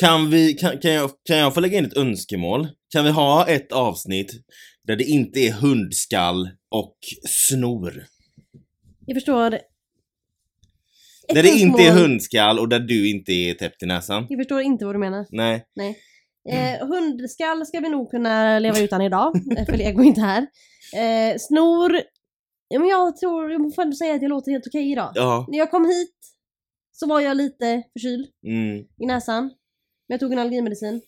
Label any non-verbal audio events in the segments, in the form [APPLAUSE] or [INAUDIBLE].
Kan, vi, kan, kan, jag, kan jag få lägga in ett önskemål? Kan vi ha ett avsnitt där det inte är hundskall och snor? Jag förstår. Ett där det inte är hundskall och där du inte är täppt i näsan? Jag förstår inte vad du menar. Nej. Eh, hundskall ska vi nog kunna leva utan idag, [LAUGHS] eh, för Lego är inte här. Eh, snor, ja, men jag tror, jag får ändå säga att jag låter helt okej idag. Ja. När jag kom hit så var jag lite förkyld Mm. i näsan. Men jag tog en allergimedicin.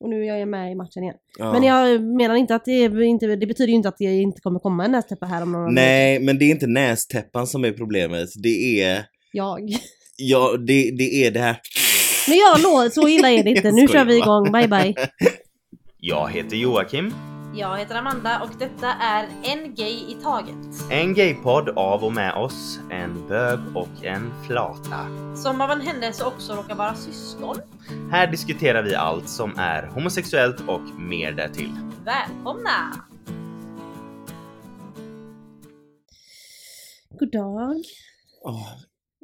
Och nu är jag med i matchen igen. ja. Men jag menar inte att det, är inte, det betyder ju inte att det inte kommer komma en nästäppa här om några minuter. Nej, men det är inte nästäppan som är problemet. Det är... Jag. Ja, det, det är det här... Men jag låter, så illa är det [LAUGHS] inte. Nu kör vi igång, bye bye. [LAUGHS] Jag heter Joakim. Jag heter Amanda och detta är En Gay i Taget. En gaypodd av och med oss, en bög och en flata. Som av en händelse också råkar vara syskon. Här diskuterar vi allt som är homosexuellt och mer därtill. Välkomna! God dag. Åh,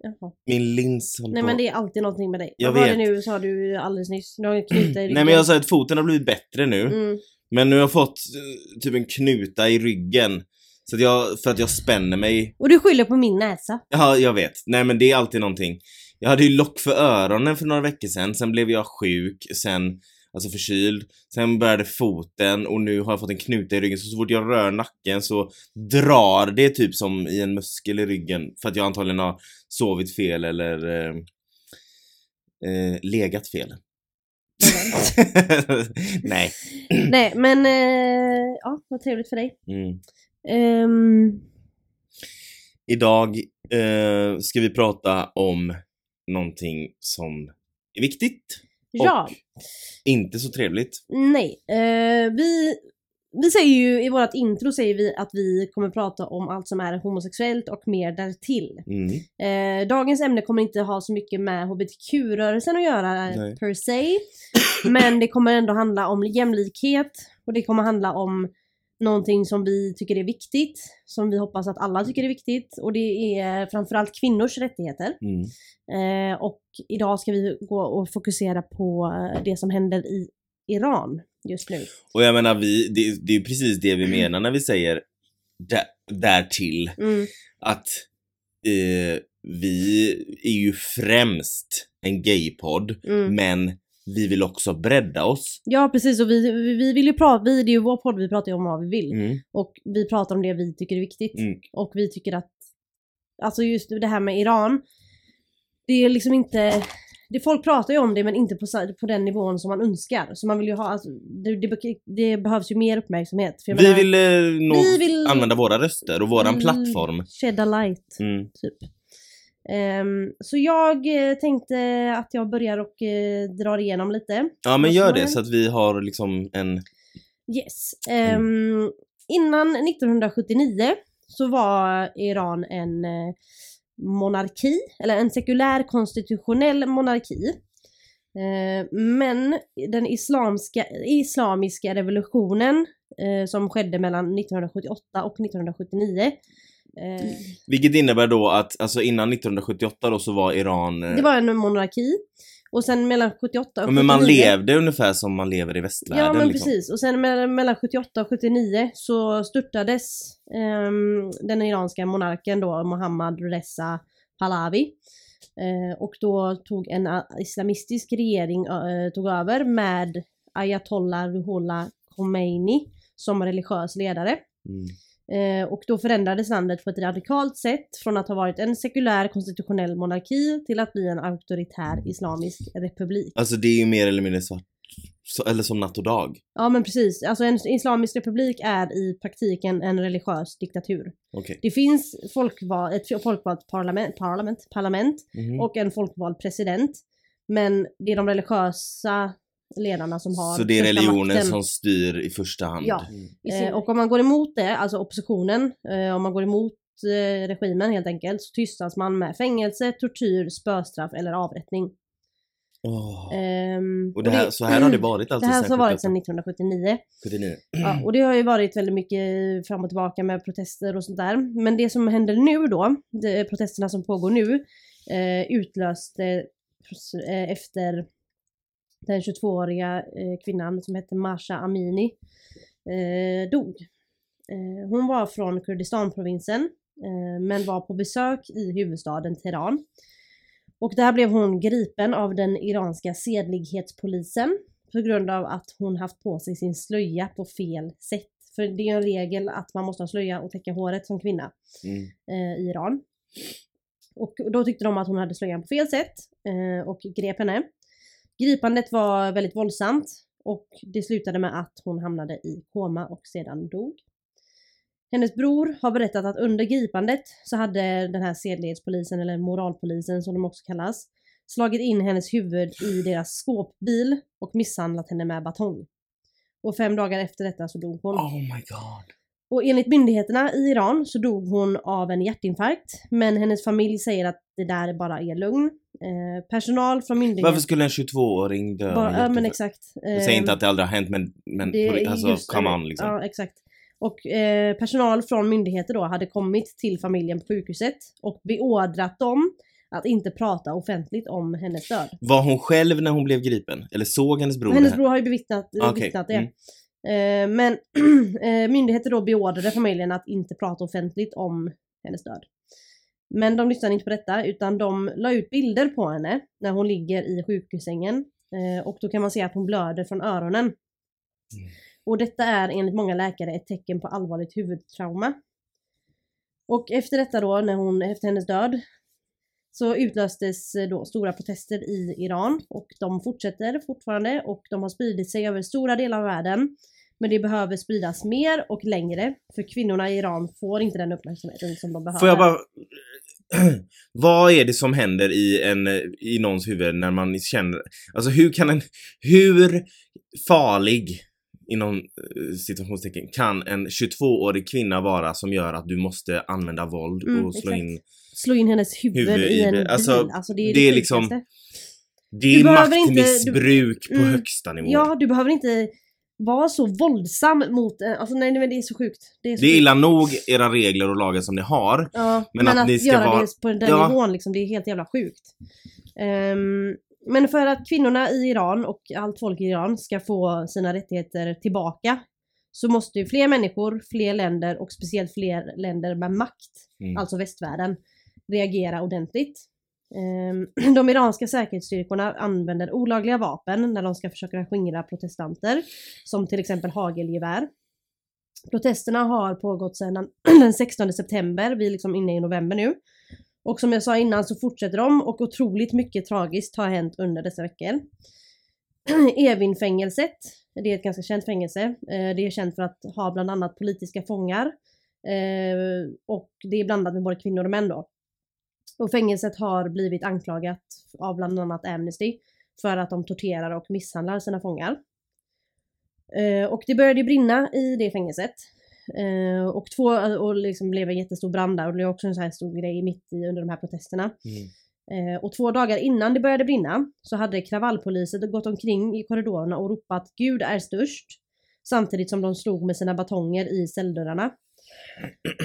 Jaha. min lins håller Nej på. men det är alltid någonting med dig. Jag Vad var det nu sa du alldeles nyss? Du har knuta i ryggen. Nej men jag sa att foten har blivit bättre nu. Mm. Men nu har jag fått eh, typ en knuta i ryggen. Så att jag, för att jag spänner mig. Och du skyller på min näsa. Ja, jag vet. Nej men det är alltid någonting. Jag hade ju lock för öronen för några veckor sedan. Sen blev jag sjuk. Sen, alltså förkyld. Sen började foten och nu har jag fått en knuta i ryggen. Så, så fort jag rör nacken så drar det typ som i en muskel i ryggen. För att jag antagligen har sovit fel eller eh, eh, legat fel. [LAUGHS] Nej. Nej men eh, ja, vad trevligt för dig. Mm. Ehm, Idag eh, ska vi prata om någonting som är viktigt ja, och inte så trevligt. nej. Eh, vi, vi säger ju i vårt intro säger vi att vi kommer prata om allt som är homosexuellt och mer därtill. Mm. Eh, dagens ämne kommer inte ha så mycket med hbtq-rörelsen att göra Nej. per se. Men det kommer ändå handla om jämlikhet och det kommer handla om någonting som vi tycker är viktigt, som vi hoppas att alla tycker är viktigt och det är framförallt kvinnors rättigheter. Mm. Eh, och idag ska vi gå och fokusera på eh, det som händer i Iran just nu. Och jag menar, vi, det, det är precis det vi menar när vi säger där, därtill. Mm. Att eh, vi är ju främst en gaypodd, Mm. men vi vill också bredda oss. Ja precis och vi vi vill ju prata, vi, det är ju vår podd, vi pratar ju om vad vi vill. Mm. Och vi pratar om det vi tycker är viktigt. Mm. Och vi tycker att, alltså just det här med Iran, det är liksom inte, det, folk pratar ju om det men inte på, på den nivån som man önskar. Så man vill ju ha, alltså, det, det, det behövs ju mer uppmärksamhet. Vi menar, vill, eh, nå, vi vill använda våra röster och våran Mm. plattform. Shed a light, Mm. typ. Ehm, så jag eh, tänkte att jag börjar och uh, drar igenom lite. Ja men gör det så att vi har liksom en... Yes. Ehm, innan 1979 så var Iran en eh, monarki, eller en sekulär konstitutionell monarki. Eh, men den islamska, islamiska revolutionen eh, som skedde mellan 1978 och 1979 eh, Vilket innebär då att alltså innan 1978 då så var Iran... eh, Det var en monarki. Och sen mellan 78 och ja, men man 79 levde ungefär som man lever i västvärlden. Ja men liksom. precis och sen me- mellan 78 och 79 så störtades ehm, den iranska monarken då Mohammad Reza Pahlavi. Eh, och då tog en islamistisk regering eh, tog över med Ayatollah Ruhollah Khomeini som religiös ledare. Mm. Eh, och då förändrades landet på ett radikalt sätt från att ha varit en sekulär konstitutionell monarki till att bli en auktoritär islamisk republik. Alltså det är ju mer eller mindre svart. Så, eller som natt och dag. Ja men precis, alltså en islamisk republik är i praktiken en religiös diktatur. Okej. Det finns folkval, ett folkvalt parlament, parlament, parlament Mhm. och en folkvald president. Men det är de religiösa ledarna som har Så det är religionen makten. som styr i första hand? Ja. Mm. Eh, och om man går emot det, alltså oppositionen, eh, om man går emot eh, regimen helt enkelt, så tystas man med fängelse, tortyr, spöstraff eller avrättning. Åh. Ehm, Och det här, så här har det varit alltså [CLEARS THROAT] Det här har varit 78? sedan 1979. 79. Ja, och det har ju varit väldigt mycket fram och tillbaka med protester och sånt där. Men det som händer nu då, de protesterna som pågår nu, eh, utlöste eh, efter den 22-åriga eh, kvinnan som hette Masha Amini eh, dog. Eh, hon var från Kurdistanprovinsen men var på besök i huvudstaden Teheran. Och där blev hon gripen av den iranska sedlighetspolisen på grund av att hon haft på sig sin slöja på fel sätt. För det är en regel att man måste ha slöja och täcka håret som kvinna Mm. eh, i Iran. Och då tyckte de att hon hade slöjan på fel sätt eh, och grep henne. Gripandet var väldigt våldsamt och det slutade med att hon hamnade i koma och sedan dog. Hennes bror har berättat att under gripandet så hade den här sedlighetspolisen, eller moralpolisen som de också kallas, slagit in hennes huvud i deras skåpbil och misshandlat henne med batong. Och fem dagar efter detta så dog hon. Oh my god. Och enligt myndigheterna i Iran så dog hon av en hjärtinfarkt. Men hennes familj säger att det där bara är lugn. Eh, personal från myndigheten... Varför skulle en 22-åring dö? bara, Ja men exakt. Jag säger inte Ehm, att det aldrig har hänt men, men det alltså just- come on liksom. Ja exakt. Och eh, personal från myndigheter då hade kommit till familjen på sjukhuset och beordrat dem att inte prata offentligt om hennes död. Var hon själv när hon blev gripen? Eller såg hennes bror Hennes bror har ju bevittnat, bevittnat det. Mm. Eh, men [CLEARS THROAT] eh, myndigheter då beordrade familjen att inte prata offentligt om hennes död. Men de lyssnade inte på detta utan de la ut bilder på henne när hon ligger i sjukhussängen. Eh, och då kan man se att hon blöder från öronen. Och detta är enligt många läkare ett tecken på allvarligt huvudtrauma. Och efter detta då, när hon, efter hennes död, så utlöstes då stora protester i Iran och de fortsätter fortfarande och de har spridit sig över stora delar av världen. Men det behöver spridas mer och längre för kvinnorna i Iran får inte den uppmärksamheten som de behöver. Får jag bara... [CLEARS THROAT] Vad är det som händer i, en, i någons huvud när man känner... Alltså hur kan en... Hur farlig, inom eh, situationstecken, kan en 22-årig kvinna vara som gör att du måste använda våld Mm, och slå exakt. in... Slå in hennes huvud, Huvud i en det. bil. Alltså, Alltså, det är det det, är liksom-. Det Du är behöver inte- maktmissbruk på Mm. högsta nivå. Ja, du behöver inte vara så våldsam mot... eh, Alltså nej, nej men det är så sjukt. Det är, så Det är sjukt. illa nog era regler och lagar som ni har. Ja, Men men, att att, ni ska göra vara- det på den Ja. nivån liksom, det är helt jävla sjukt. Ehm, men för att kvinnorna i Iran och allt folk i Iran ska få sina rättigheter tillbaka så måste ju fler människor, fler länder och speciellt fler länder med makt, Mm. alltså västvärlden, reagera ordentligt. Ehm, [CLEARS THROAT] de iranska säkerhetsstyrkorna använder olagliga vapen när de ska försöka skingra protestanter, som till exempel hagelgevär. Protesterna har pågått sedan den [CLEARS THROAT] 16 september, vi är liksom inne i november nu. Och som jag sa innan så fortsätter de och otroligt mycket tragiskt har hänt under dessa veckor. [CLEARS THROAT] Evinfängelset, det är ett ganska känt fängelse. Ehm, det är känt för att ha bland annat politiska fångar. Ehm, och det är blandat med både kvinnor och män då. Och fängelset har blivit anklagat av bland annat Amnesty för att de torterar och misshandlar sina fångar. Eh, Och det började brinna i det fängelset. Eh, och två, och liksom blev en jättestor brand där och det blev också en så här stor grej mitt i under de här protesterna. Mm. Eh, och två dagar innan det började brinna så hade kravallpoliser gått omkring i korridorerna och ropat Gud är störst. Samtidigt som de slog med sina batonger i celldörrarna. [CLEARS THROAT]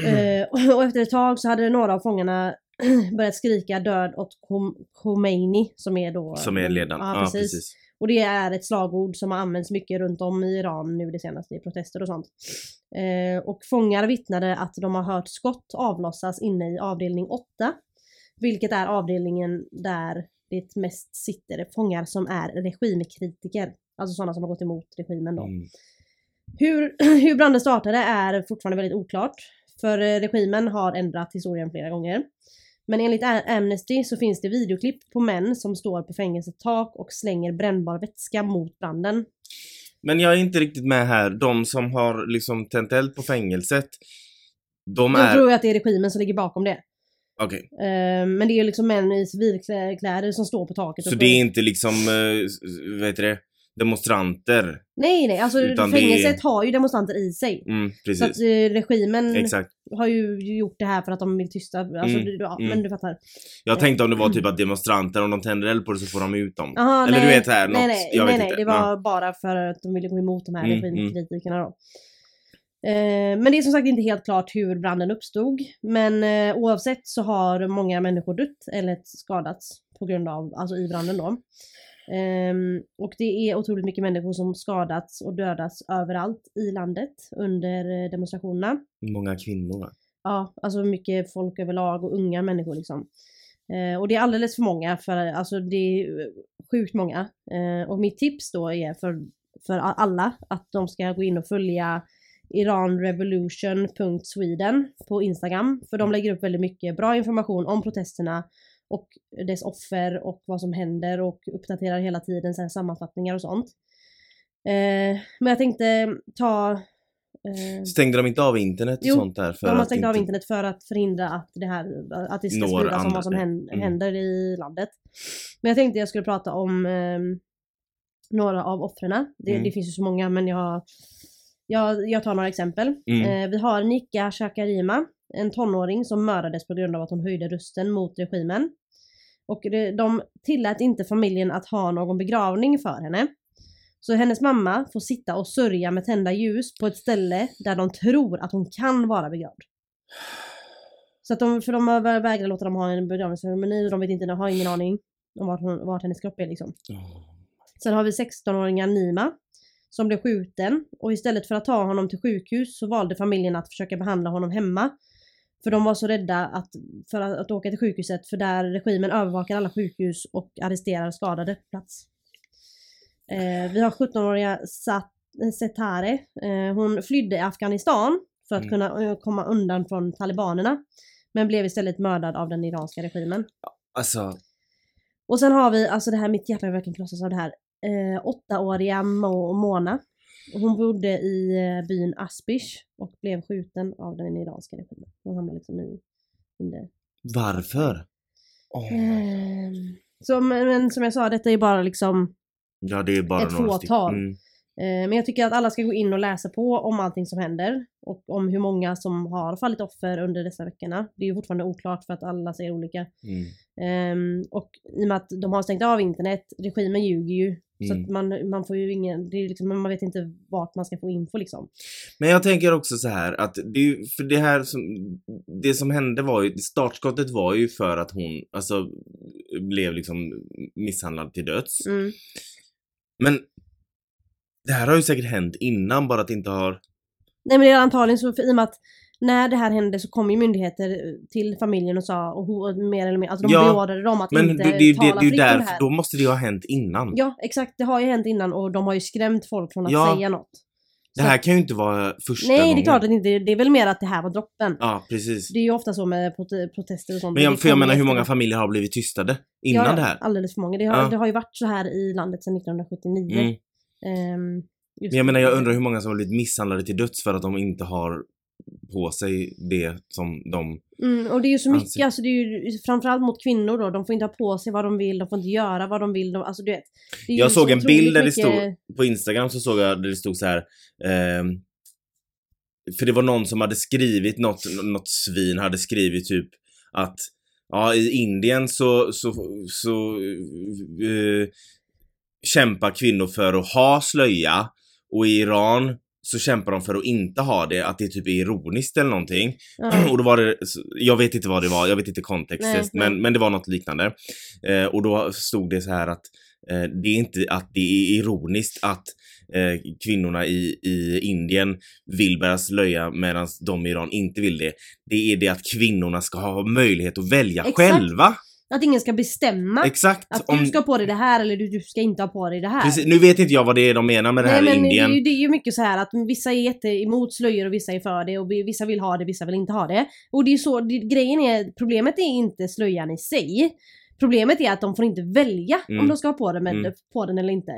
Eh, och efter ett tag så hade några av fångarna [CLEARS THROAT] börjat skrika död åt Khom- Khomeini som är då... Som är ledaren. Ja, precis. Och det är ett slagord som har använts mycket runt om i Iran nu det senaste i protester och sånt. Eh, och fångar vittnade att de har hört skott avlossas inne i avdelning 8. Vilket är avdelningen där det mest sitter fångar som är regimkritiker. Alltså sådana som har gått emot regimen då. Mm. Hur, [CLEARS THROAT] hur branden startade är fortfarande väldigt oklart. För eh, regimen har ändrat historien flera gånger. Men enligt Amnesty så finns det videoklipp på män som står på fängelsets tak och slänger brännbar vätska mot branden. Men jag är inte riktigt med här. De som har liksom tänt eld på fängelset. De Jag är... tror att det är regimen som ligger bakom det. Okej. Eh, men det är ju liksom män i civilkläder som står på taket. och Så det är inte liksom, uh, vad heter det? Demonstranter. Nej nej, alltså Utan det fängelset har ju demonstranter i sig. Mm, Så att eh, regimen Exakt. har ju gjort det här för att de vill tysta, alltså Mm, du, ja, mm. men du fattar. Jag tänkte om det var typ att demonstranter, om de tänder eld på det så får de ut dem. Aha, Eller nej, du vet här, något, nej, nej, jag nej, vet nej, inte. det var Ja. bara för att de ville gå emot de här Mm, regimkritikerna då. Eh, men det är som sagt inte helt klart hur branden uppstod. Men eh, oavsett så har många människor dött eller skadats på grund av, alltså i branden då. Ehm, och det är otroligt mycket människor som skadats och dödats överallt i landet under eh, demonstrationerna. Många kvinnor va? Ja, alltså mycket folk överlag och unga människor liksom. Eh, och det är alldeles för många, för alltså det är eh, sjukt många. Eh, och mitt tips då är för, för alla att de ska gå in och följa iranrevolution.sweden på Instagram. För de lägger upp väldigt mycket bra information om protesterna och dess offer och vad som händer och uppdaterar hela tiden så sammanfattningar och sånt. Eh, men jag tänkte ta eh, Stängde de inte av internet och Jo, sånt där? För de har stängt av inte- internet för att förhindra att det här att det ska spridas om vad som Mm. händer i landet. Men jag tänkte jag skulle prata om ehm, några av offren. Det, Mm. det finns ju så många men jag, jag, jag tar några exempel. Mm. Eh, vi har Nika Shakarima, en tonåring som mördades på grund av att hon höjde rösten mot regimen. Och de tillät inte familjen att ha någon begravning för henne. Så hennes mamma får sitta och sörja med tända ljus på ett ställe där de tror att hon kan vara begravd. Så att de, för de har vä- vägrat låta dem ha en begravningsceremoni och de vet inte, de har ingen aning om vart, hon, vart hennes kropp är liksom. Sen har vi 16-åringen Nima som blev skjuten och istället för att ta honom till sjukhus så valde familjen att försöka behandla honom hemma. För de var så rädda att, för att, att åka till sjukhuset för där regimen övervakar alla sjukhus och arresterar skadade på plats. Eh, vi har 17-åriga Sat- Setare. Eh, hon flydde Afghanistan för att Mm. kunna eh, komma undan från talibanerna. Men blev istället mördad av den iranska regimen. Alltså, Och sen har vi, alltså det här, mitt hjärta verkligen krossas av det här. Eh, åttaåriga Mo, Mona. Hon bodde i eh, byn Aspish och blev skjuten av den iranska regimen. Hon hamnade liksom i... Under. varför? Åh. Eh, så, men, men som jag sa, detta är bara liksom... Ja, det är bara Ett fåtal. Mm. Eh, men jag tycker att alla ska gå in och läsa på om allting som händer. Och om hur många som har fallit offer under dessa veckorna. Det är ju fortfarande oklart för att alla säger olika. Mm. Ehm, och i och med att de har stängt av internet, regimen ljuger ju. Så Mm. att man, man får ju ingen, det är liksom, man vet inte vart man ska få info liksom. Men jag tänker också så här att det är för det här som, det som hände var ju, startskottet var ju för att hon, alltså, blev liksom misshandlad till döds. Mm. Men det här har ju säkert hänt innan, bara att det inte har... Nej men det är antagligen så, för i och med att när det här hände så kom ju myndigheter till familjen och sa, och mer eller mer, alltså de Ja, beordrade dem att Men det, inte det, det, tala det är ju fritt om det här. då måste det ju ha hänt innan. Ja exakt, det har ju hänt innan och de har ju skrämt folk från att Ja. säga något. det här kan ju inte vara första Nej gången. det är klart att det inte, det är väl mer att det här var droppen. Ja, precis. Det är ju ofta så med prote- protester och sånt. Men Det jag, för jag menar hur många familjer har blivit tystade innan ja, det här? Alldeles för många. Det har, Ja. det har ju varit så här i landet sedan 1979. Mm. Just Men jag menar jag undrar hur många som har blivit misshandlade till döds för att de inte har på sig det som de... Mm, och det är ju så mycket, Anser- alltså det är ju framförallt mot kvinnor då, de får inte ha på sig vad de vill, de får inte göra vad de vill, de, alltså du vet. Jag såg så en bild där det mycket- På Instagram så såg jag där det stod så här. ehm, för det var någon som hade skrivit något, något svin hade skrivit typ att ja i Indien så, så, så eh, kämpar kvinnor för att ha slöja och i Iran så kämpar de för att inte ha det, att det typ är ironiskt eller någonting. Ja. [CLEARS THROAT] Och då var det, jag vet inte vad det var, jag vet inte kontexten, Nej, nej. men, men det var något liknande. Eh, och då stod det så här att eh, det är inte att det är ironiskt att eh, kvinnorna i, i Indien vill bära slöja medan de i Iran inte vill det. Det är det att kvinnorna ska ha möjlighet att välja Exakt. själva. Att ingen ska bestämma Exakt. att Om- du ska ha på dig det här eller du, du ska inte ha på dig det här. Precis, nu vet inte jag vad det är de menar med det här Nej i men det är, Indien. ju, det är ju mycket så här att vissa är jätte emot slöjor och vissa är för det och vi- vissa vill ha det, vissa vill inte ha det. Och det är så, det, grejen är, problemet är inte slöjan i sig. Problemet är att de får inte välja Mm. om de ska ha på, det med, Mm. på den eller inte.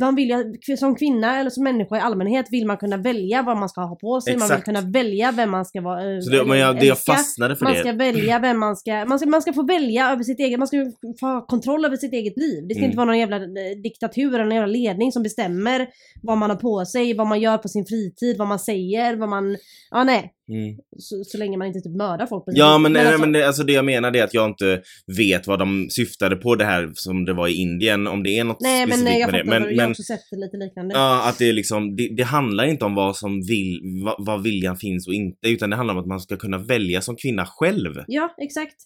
Man vill ju, som kvinna eller som människa i allmänhet vill man kunna välja vad man ska ha på sig, man vill Exakt. kunna välja vem man ska vara, eh, Så det, men jag, det jag fastnade för Man det. ska välja vem man ska, man ska, man ska få välja över sitt eget, man ska få ha kontroll över sitt eget liv. Det ska Mm. inte vara någon jävla eh, diktatur eller någon jävla ledning som bestämmer vad man har på sig, vad man gör på sin fritid, vad man säger, vad man, ja nej. Mm. Så, så länge man inte typ mördar folk på Ja fritid. men, nej, alltså, men det, alltså det jag menar är att jag inte vet vad de syftade på det här som det var i Indien, om det är något nej men specifikt nej, jag med det. vad Men, du- jag har men också sett det lite liknande. ja, att det är liksom, det, det handlar inte om vad som vill, vad, vad viljan finns och inte, utan det handlar om att man ska kunna välja som kvinna själv. Ja, exakt.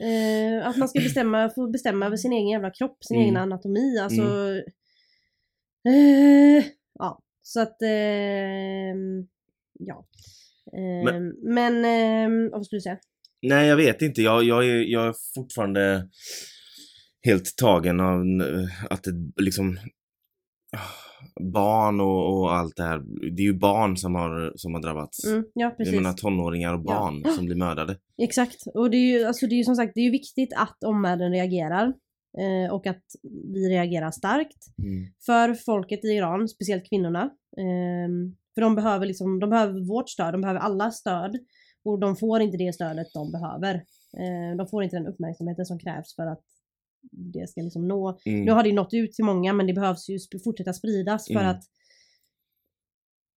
Eh, att man ska bestämma, få bestämma över sin egen jävla kropp, sin Mm. egen anatomi. Alltså... Eh, ja, så att... ehm, ja. Ehm, men... ehm, vad skulle du säga? Nej, jag vet inte. Jag, jag, är, jag är fortfarande helt tagen av eh, att det liksom barn och, och allt det här. Det är ju barn som har, som har drabbats. Mm, ja, precis. Jag menar tonåringar och Ja. barn som blir mördade. [GASPS] Exakt. Och det är ju, alltså det är ju som sagt det är viktigt att omvärlden reagerar. Eh, och att vi reagerar starkt. Mm. För folket i Iran, speciellt kvinnorna. Ehm, för de behöver liksom, de behöver vårt stöd, de behöver alla stöd. Och de får inte det stödet de behöver. Eh, de får inte den uppmärksamheten som krävs för att det ska liksom nå. Mm. Nu har det nått ut till många men det behövs ju fortsätta spridas för Mm. att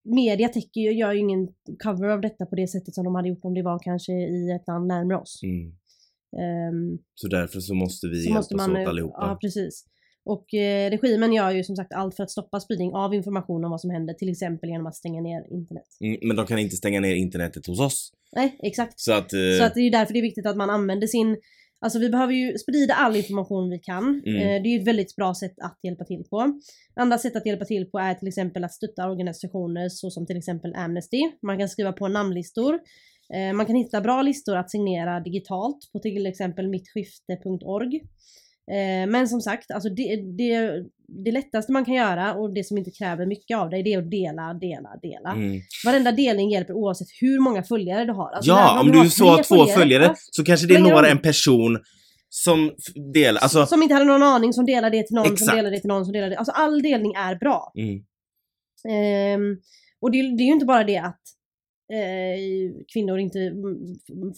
media täcker ju, gör ju ingen cover av detta på det sättet som de hade gjort om det var kanske i ett land närmare oss. Mm. Ehm, Så därför så måste vi så hjälpas måste man, åt allihopa. Ja, precis. Och eh, regimen gör ju som sagt allt för att stoppa spridning av information om vad som händer, till exempel genom att stänga ner internet. Mm, men de kan inte stänga ner internetet hos oss. Nej, exakt. Så att... eh, Så att det är därför det är viktigt att man använder sin Alltså vi behöver ju sprida all information vi kan. Mm. Eh, det är ju ett väldigt bra sätt att hjälpa till på. Andra sätt att hjälpa till på är till exempel att stötta organisationer såsom till exempel Amnesty. Man kan skriva på namnlistor. Eh, man kan hitta bra listor att signera digitalt på till exempel mittskifte.org. Eh, men som sagt, alltså det, det, det lättaste man kan göra och det som inte kräver mycket av dig det är att dela, dela, dela. mm. Varenda delning hjälper oavsett hur många följare du har. Alltså, Ja, om du så har två följare ja, så kanske det når en person som delar, alltså... Som inte hade någon aning som delar det till någon Exakt. som delar det till någon som delar det. Alltså all delning är bra. Mm. Ehm, och det, det är ju inte bara det att kvinnor inte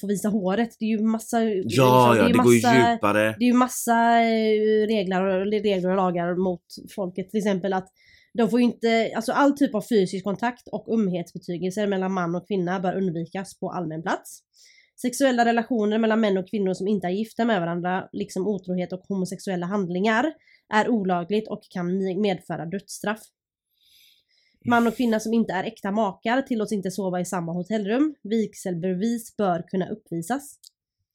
får visa håret. Det är ju massa... Ja, liksom, ja, är det ju går ju massa- djupare. Det är ju massa eh, regler och, regler och lagar mot folket. Till exempel att de får inte, alltså all typ av fysisk kontakt och umhetsbetygelser mellan man och kvinna bör undvikas på allmän plats. Sexuella relationer mellan män och kvinnor som inte är gifta med varandra, liksom otrohet och homosexuella handlingar, är olagligt och kan medföra dödsstraff. Man och kvinna som inte är äkta makar tillåts inte sova i samma hotellrum. Vigselbevis bör kunna uppvisas.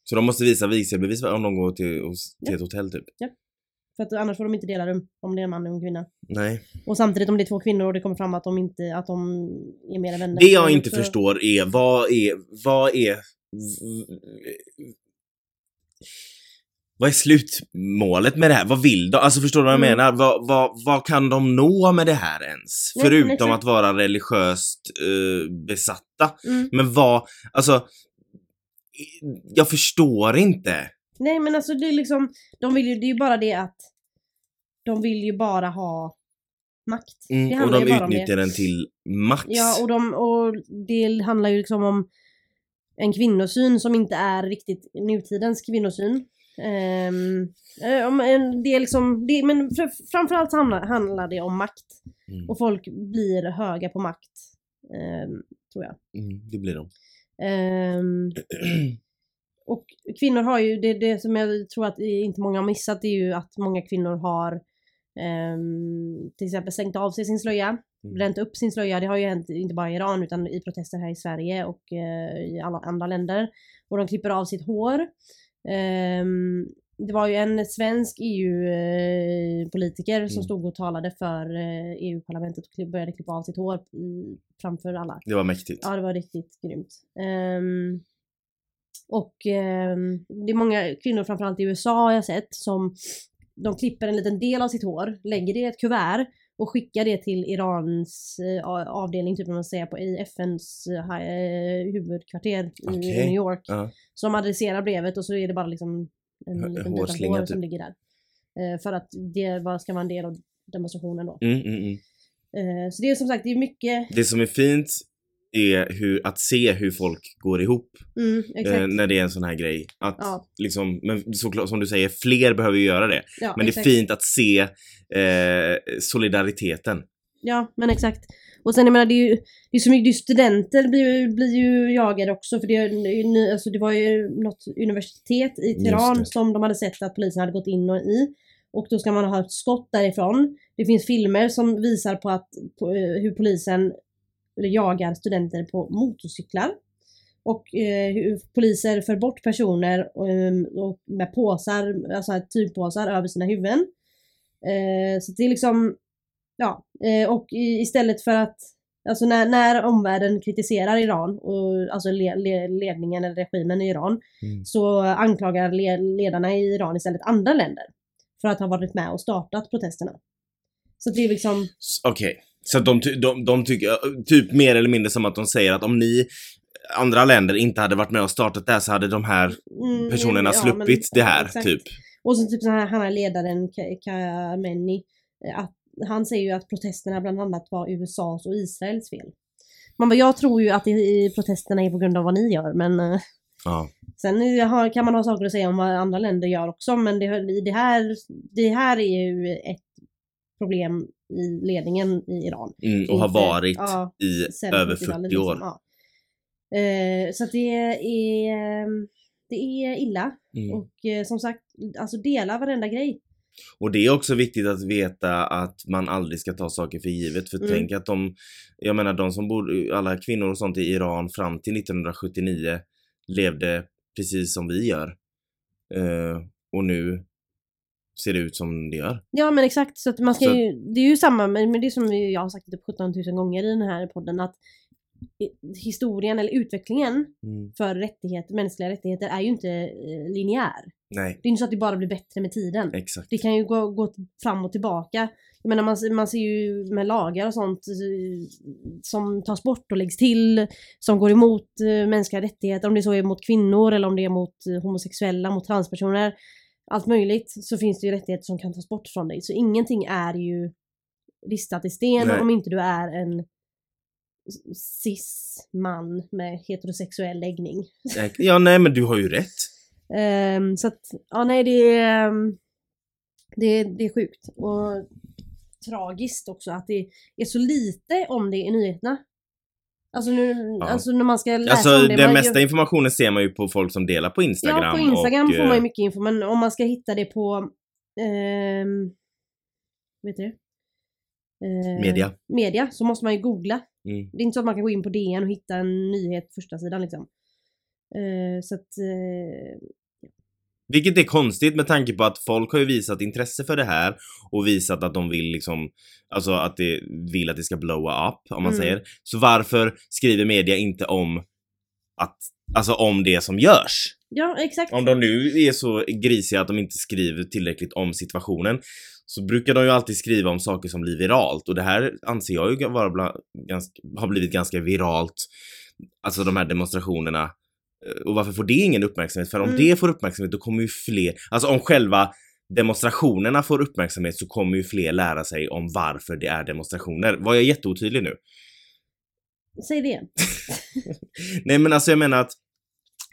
Så de måste visa vigselbevis om de går till, till Ja. ett hotell typ? För att annars får de inte dela rum om det är en man och en kvinna. Nej. Och samtidigt om det är två kvinnor och det kommer fram att de inte, att de är mer än vänner. Det jag inte så- förstår är, vad är, vad är... Vad är slutmålet med det här? Vad vill de? Alltså förstår du vad jag Mm. menar? Vad, vad, vad kan de nå med det här ens? Nej, Förutom exakt. att vara religiöst eh, besatta. Mm. Men vad, alltså... Jag förstår inte. Nej men alltså det är liksom, de vill ju, det är ju bara det att de vill ju bara ha makt. Mm, och de utnyttjar den till max. Ja och, de, och det handlar ju liksom om en kvinnosyn som inte är riktigt nutidens kvinnosyn. Ehm, eh, om en, det är liksom, det, men fr- framförallt handlar, handlar det om makt. Mm, Och folk blir höga på makt. ehm, tror jag. mm, det blir de. Ehm, [CLEARS THROAT] och kvinnor har ju, det, det som jag tror att inte många har missat det är ju att många kvinnor har ehm, till exempel sänkt av sig sin slöja, Mm. bränt upp sin slöja. Det har ju hänt inte bara i Iran utan i protester här i Sverige och eh, i alla andra länder. Och de klipper av sitt hår. Ehm, det var ju en svensk EU-politiker som Mm. stod och talade för eh, EU-parlamentet och började klippa av sitt hår framför alla. Det var mäktigt. Ja, det var riktigt grymt. Ehm, och ehm, det är många kvinnor, framförallt i USA har jag sett, som de klipper en liten del av sitt hår, lägger det i ett kuvert och skickar det till Irans eh, avdelning, typ man säger på, i FNs eh, eh, huvudkvarter i Okej. New York. Ja. Som adresserar brevet och så är det bara liksom en En liten bit av hår som typ. ligger där. För att det bara ska vara en del av demonstrationen då. Mm, mm, mm. Så det är som sagt, det är mycket, Det som är fint är hur, att se hur folk går ihop mm, eh, när det är en sån här grej. Att Ja. liksom, men såklart som du säger, fler behöver göra det. Ja, Men exakt. det är fint att se eh, solidariteten. Ja, men exakt. Och sen jag menar det är ju, det är så mycket, det är studenter blir, ju- blir ju jagade också för det, är alltså det var ju något universitet i Teheran som de hade sett att polisen hade gått in och i. Och då ska man ha ett skott därifrån. Det finns filmer som visar på att på, eh, hur polisen jagar studenter på motorcyklar. Och eh, poliser för bort personer eh, och med påsar, alltså tygpåsar över sina huvuden. Eh, så det är liksom, ja, eh, och istället för att Alltså när, när omvärlden kritiserar Iran, och, alltså le, le, ledningen eller regimen i Iran, Mm. så anklagar le, ledarna i Iran istället andra länder för att ha varit med och startat protesterna. Så det är liksom, Okej. Så att de, de, de tycker, typ mer eller mindre som att de säger att om ni andra länder inte hade varit med och startat det här så hade de här mm, personerna ja, sluppit men- det ja, här, exakt. typ. Och så typ så här, han här ledaren, Ka- Khamenei, eh, att han säger ju att protesterna bland annat var USAs och Israels fel. Man bara, jag tror ju att det, i protesterna är på grund av vad ni gör, men eh, Ja. sen har, kan man ha saker att säga om vad andra länder gör också, men det, det, här, det här är ju ett problem i ledningen i Iran. Mm, och har varit ja, i över 70-talet 40 år. Liksom, ja. eh, så att det är, det är illa. Mm. Och eh, som sagt, alltså dela varenda grej. Och det är också viktigt att veta att man aldrig ska ta saker för givet. För Mm. tänk att de, jag menar de som bor, alla kvinnor och sånt i Iran fram till 1979 levde precis som vi gör. Eh, och nu ser det ut som det gör. Ja men exakt, så att man ska Så- ju, det är ju samma med det som jag har sagt typ 17 000 gånger i den här podden att historien eller utvecklingen Mm. för rättigheter, mänskliga rättigheter är ju inte eh, linjär. Nej, Det är inte så att det bara blir bättre med tiden. exakt. Det kan ju gå, gå fram och tillbaka. Jag menar man, man ser ju med lagar och sånt eh, som tas bort och läggs till, som går emot eh, mänskliga rättigheter, om det så är mot kvinnor eller om det är mot homosexuella, mot transpersoner. Allt möjligt så finns det ju rättigheter som kan tas bort från dig. Så ingenting är ju ristat i sten Nej. om inte du är en cis-man med heterosexuell läggning. Ja, nej men du har ju rätt. Ehm, så att, ja nej det är, ehm, det, är- det är sjukt. Och tragiskt också att det är så lite om det i nyheterna. Alltså, nu, Ja. alltså när man ska läsa Alltså om det. den mesta informationen ser man ju på folk som delar på Instagram. Ja, på Instagram och, får man ju eh, mycket info men om man ska hitta det på ehm, vet du det? Eh, Media. Media så måste man ju googla. Mm. Det är inte så att man kan gå in på DN och hitta en nyhet första sidan liksom. Eh, så att eh, Vilket är konstigt med tanke på att folk har ju visat intresse för det här och visat att de vill liksom, alltså att de vill att det ska blowa up om man Mm. säger. Så varför skriver media inte om att, alltså om det som görs? ja exakt. Om de nu är så grisiga att de inte skriver tillräckligt om situationen så brukar de ju alltid skriva om saker som blir viralt och det här anser jag ju vara bland, ganska, har blivit ganska viralt. Alltså de här demonstrationerna. Eh, Och varför får det ingen uppmärksamhet? För om Mm. det får uppmärksamhet då kommer ju fler, alltså om själva demonstrationerna får uppmärksamhet så kommer ju fler lära sig om varför det är demonstrationer. Var jag jätteotydlig nu? Säg det. [LAUGHS] Nej men alltså jag menar att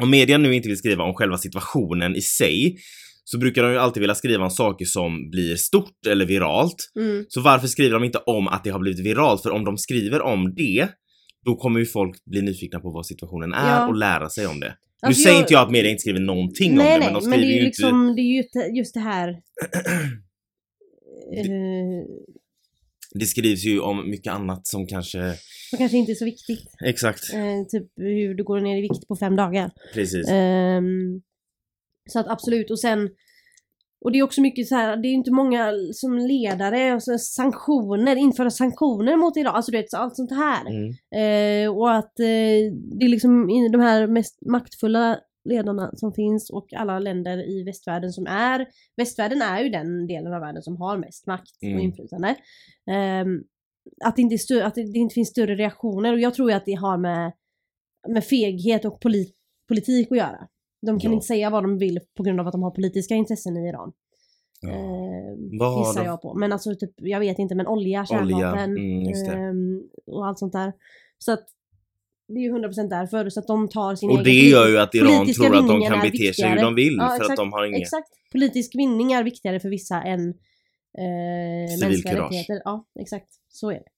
om media nu inte vill skriva om själva situationen i sig så brukar de ju alltid vilja skriva om saker som blir stort eller viralt. Mm. Så varför skriver de inte om att det har blivit viralt? För om de skriver om det då kommer ju folk bli nyfikna på vad situationen är Ja. och lära sig om det. Alltså, nu säger jag- inte jag att media inte skriver någonting nej, om det nej, men de men skriver det är ju ju liksom, det är ju just- det här. [CLEARS THROAT] eh, inte... Det skrivs ju om mycket annat som kanske... som kanske inte är så viktigt. Exakt, Eh, typ hur du går ner i vikt på fem dagar. precis. Ehm, så att absolut, och sen och det är också mycket så här, det är inte många som ledare, och så sanktioner, införa sanktioner mot Iran, alltså du vet, så allt sånt här. Mm. Eh, och att eh, det är liksom de här mest maktfulla ledarna som finns och alla länder i västvärlden som är, västvärlden är ju den delen av världen som har mest makt Mm. och inflytande. Ehm, att, det inte stö- att det inte finns större reaktioner och jag tror ju att det har med, med feghet och polit, politik att göra. De kan Ja. inte säga vad de vill på grund av att de har politiska intressen i Iran. Ja. Vad har gissar de? jag på. Men alltså typ, jag vet inte, men olja, Olja, kärnvapen mm, ehm, och allt sånt där. Så att det är ju 100% därför, så att de tar sin Och det gör ju att Iran tror att de kan bete sig hur de vill Ja, för exakt, att de har inget... Exakt. Politisk vinning är viktigare för vissa än eh, mänskliga rättigheter. Ja, exakt. Så är det.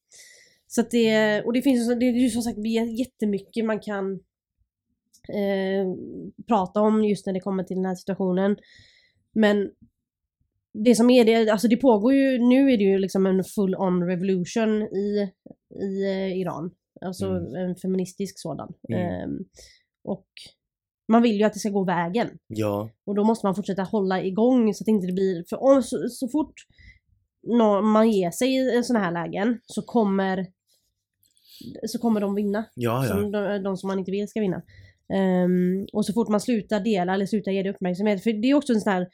Så att det, och det finns det är ju som sagt jättemycket man kan eh, prata om just när det kommer till den här situationen. Men det som är det, alltså det pågår ju, nu är det ju liksom en full on revolution i, i eh, Iran. Alltså Mm. en feministisk sådan. Mm. Ehm, Och man vill ju att det ska gå vägen. Ja. Och då måste man fortsätta hålla igång så att det inte blir... För om, så, så fort man ger sig i sådana här lägen så kommer så kommer de vinna. Ja, ja. Som de, de som man inte vill ska vinna. Ehm, och så fort man slutar dela eller slutar ge det uppmärksamhet. För det är också en sån här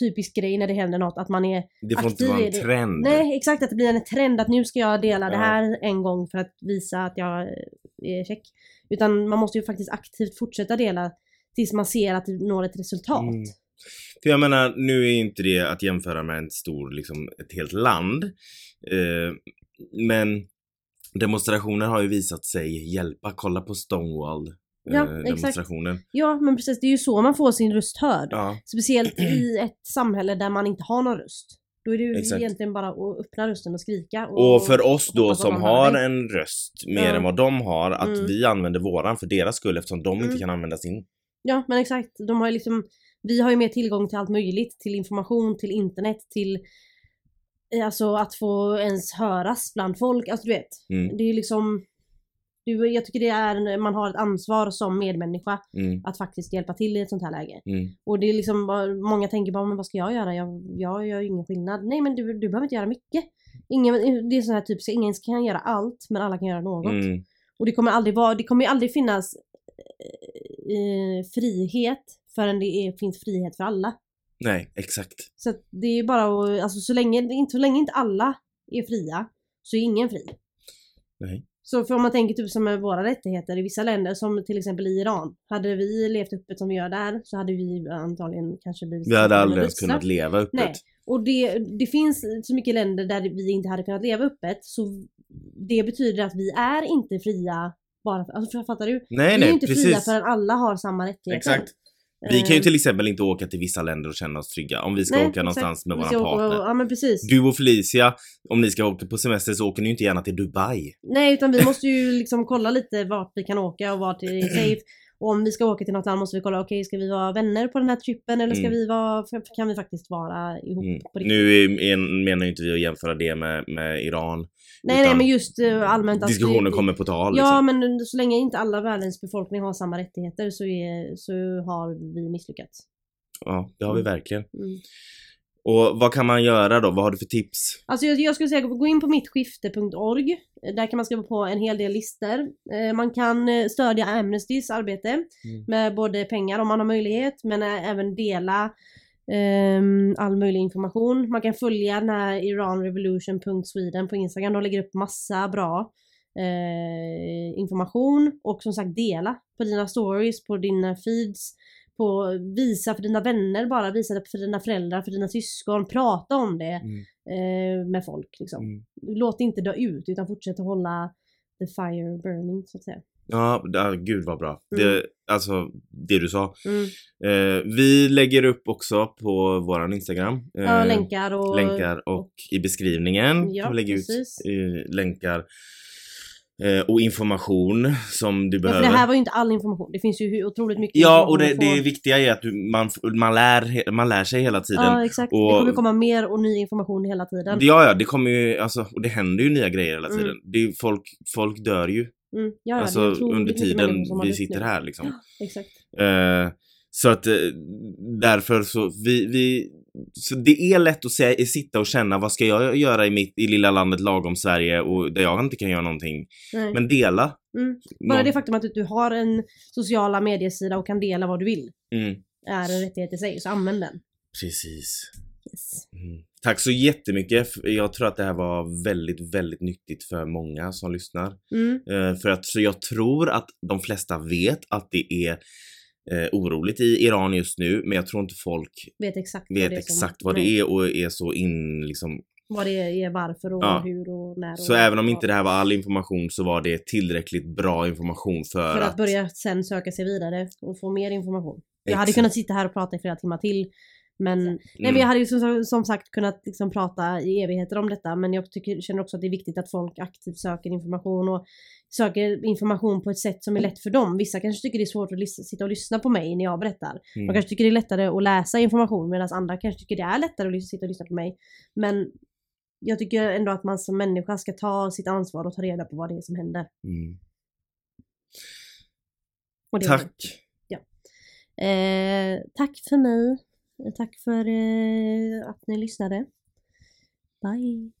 typisk grej när det händer något att man är Det får inte aktiv vara i en det. trend. Nej exakt att det blir en trend att nu ska jag dela det Ja. här en gång för att visa att jag är check. Utan man måste ju faktiskt aktivt fortsätta dela tills man ser att det når ett resultat. Mm. För jag menar, nu är inte det att jämföra med en stor, liksom ett helt land. Eh, men demonstrationer har ju visat sig hjälpa. Kolla på Stonewall. Ja, eh, exakt. demonstrationen. Ja men precis, det är ju så man får sin röst hörd. Ja, Speciellt i ett samhälle där man inte har någon röst. Då är det ju Exakt. egentligen bara att öppna rösten och skrika. och för oss då som har dig. en röst mer Ja. än vad de har, att Mm. vi använder våran för deras skull eftersom de inte Mm. kan använda sin. Ja men exakt. De har ju liksom, vi har ju mer tillgång till allt möjligt. Till information, till internet, till eh, Alltså att få ens höras bland folk. Alltså du vet. Mm. Det är ju liksom är- jag tycker det är, man har ett ansvar som medmänniska Mm. att faktiskt hjälpa till i ett sånt här läge. Mm. Och det är liksom, bara- många tänker bara, men vad ska jag göra? Jag, jag gör ingen skillnad. Nej men du, du behöver inte göra mycket. Ingen, det är sån här typiska, ingen kan göra allt men alla kan göra något. Mm. Och det kommer aldrig vara, det kommer aldrig finnas eh, frihet förrän det är, finns frihet för alla. Nej, exakt. Så att det är bara att, alltså så länge, så länge inte alla är fria så är ingen fri. Nej. Så för om man tänker typ som med våra rättigheter i vissa länder som till exempel i Iran. Hade vi levt öppet som vi gör där så hade vi antagligen kanske blivit Vi hade aldrig ens kunnat leva öppet. Nej. Och det, det finns så mycket länder där vi inte hade kunnat leva öppet så det betyder att vi är inte fria bara för, alltså fattar du? Nej, vi är nej, inte fria precis. förrän alla har samma rättigheter. Exakt. Vi kan ju Eh, till exempel inte åka till vissa länder och känna oss trygga om vi ska nej, åka någonstans med åka- partner. Ja men precis. Du och Felicia, om ni ska åka på semester så åker ni ju inte gärna till Dubai. Nej utan vi måste ju liksom kolla lite vart vi kan åka och vart det är safe. Och om vi ska åka till något land måste vi kolla, okej ska vi vara vänner på den här trippen eller ska Mm. vi vara, kan vi faktiskt vara ihop Mm. på riktigt? Nu är, menar inte vi att jämföra det med, med Iran. nej nej men just eh, allmänt att Diskussionen vi, kommer på tal. Ja liksom. men så länge inte alla världens befolkning har samma rättigheter så, är, så har vi misslyckats. ja, det har vi Mm. verkligen. Mm. Och vad kan man göra då? Vad har du för tips? Alltså jag, jag skulle säga gå in på mittskifte.org. Där kan man skriva på en hel del listor. Eh, Man kan eh, stödja Amnestys arbete Mm. med både pengar om man har möjlighet men eh, även dela ehm, all möjlig information. Man kan följa den här iranrevolution.sweden på Instagram. De lägger upp massa bra eh, information och som sagt dela på dina stories, på dina feeds, på visa för dina vänner bara, visa det för dina föräldrar, för dina syskon, prata om det Mm. eh, med folk liksom. Mm. Låt det inte dö ut utan fortsätt att hålla the fire burning så att säga. Ja, ja, gud vad bra. Mm. Det, alltså, det du sa. Mm. Eh, vi lägger upp också på våran Instagram. Ja, eh, länkar och... länkar och i beskrivningen Ja, vi lägga precis. ut eh, länkar och information som du Ja, behöver. för det här var ju inte all information. Det finns ju otroligt mycket Ja, och det, det viktiga är att du, man, man, lär, man lär sig hela tiden. Ja, exakt. Och- Det kommer komma mer och ny information hela tiden. Ja, ja, det kommer ju, alltså, och det händer ju nya grejer hela Mm. tiden. Det är, folk, folk dör ju, Mm. Ja, ja, alltså under tiden vi sitter nu. här liksom. Exakt. Eh, så att eh, därför så, vi, vi, så det är lätt att säga, sitta och känna vad ska jag göra i mitt, i lilla landet lagom Sverige och där jag inte kan göra någonting. Nej. Men dela. Mm. Bara Någon- det faktum att du har en sociala mediesida och kan dela vad du vill Mm, är en rättighet i sig, så använd den. precis. Yes. Mm. Tack så jättemycket. Jag tror att det här var väldigt, väldigt nyttigt för många som lyssnar. Mm. Eh, för att, så jag tror att de flesta vet att det är eh, oroligt i Iran just nu, men jag tror inte folk Vet exakt vet vad det är exakt vad det är och är så in liksom. Vad det är, varför och Ja. hur och när. Så och även om inte det här var all information så var det tillräckligt bra information för, För att börja sen söka sig vidare och få mer information. Jag hade kunnat sitta här och prata i flera timmar till. Men, nej, men Mm. jag hade ju som, som sagt kunnat liksom prata i evigheter om detta. Men jag tycker, känner också att det är viktigt att folk aktivt söker information och söker information på ett sätt som är lätt för dem. Vissa kanske tycker det är svårt att sitta och lyssna på mig när jag berättar. De Mm. kanske tycker det är lättare att läsa information medan andra kanske tycker det är lättare att sitta och lyssna på mig. Men jag tycker ändå att man som människa ska ta sitt ansvar och ta reda på vad det är som händer. Mm. Och det är Tack. Eh, tack för mig. Tack för eh, att ni lyssnade. Bye.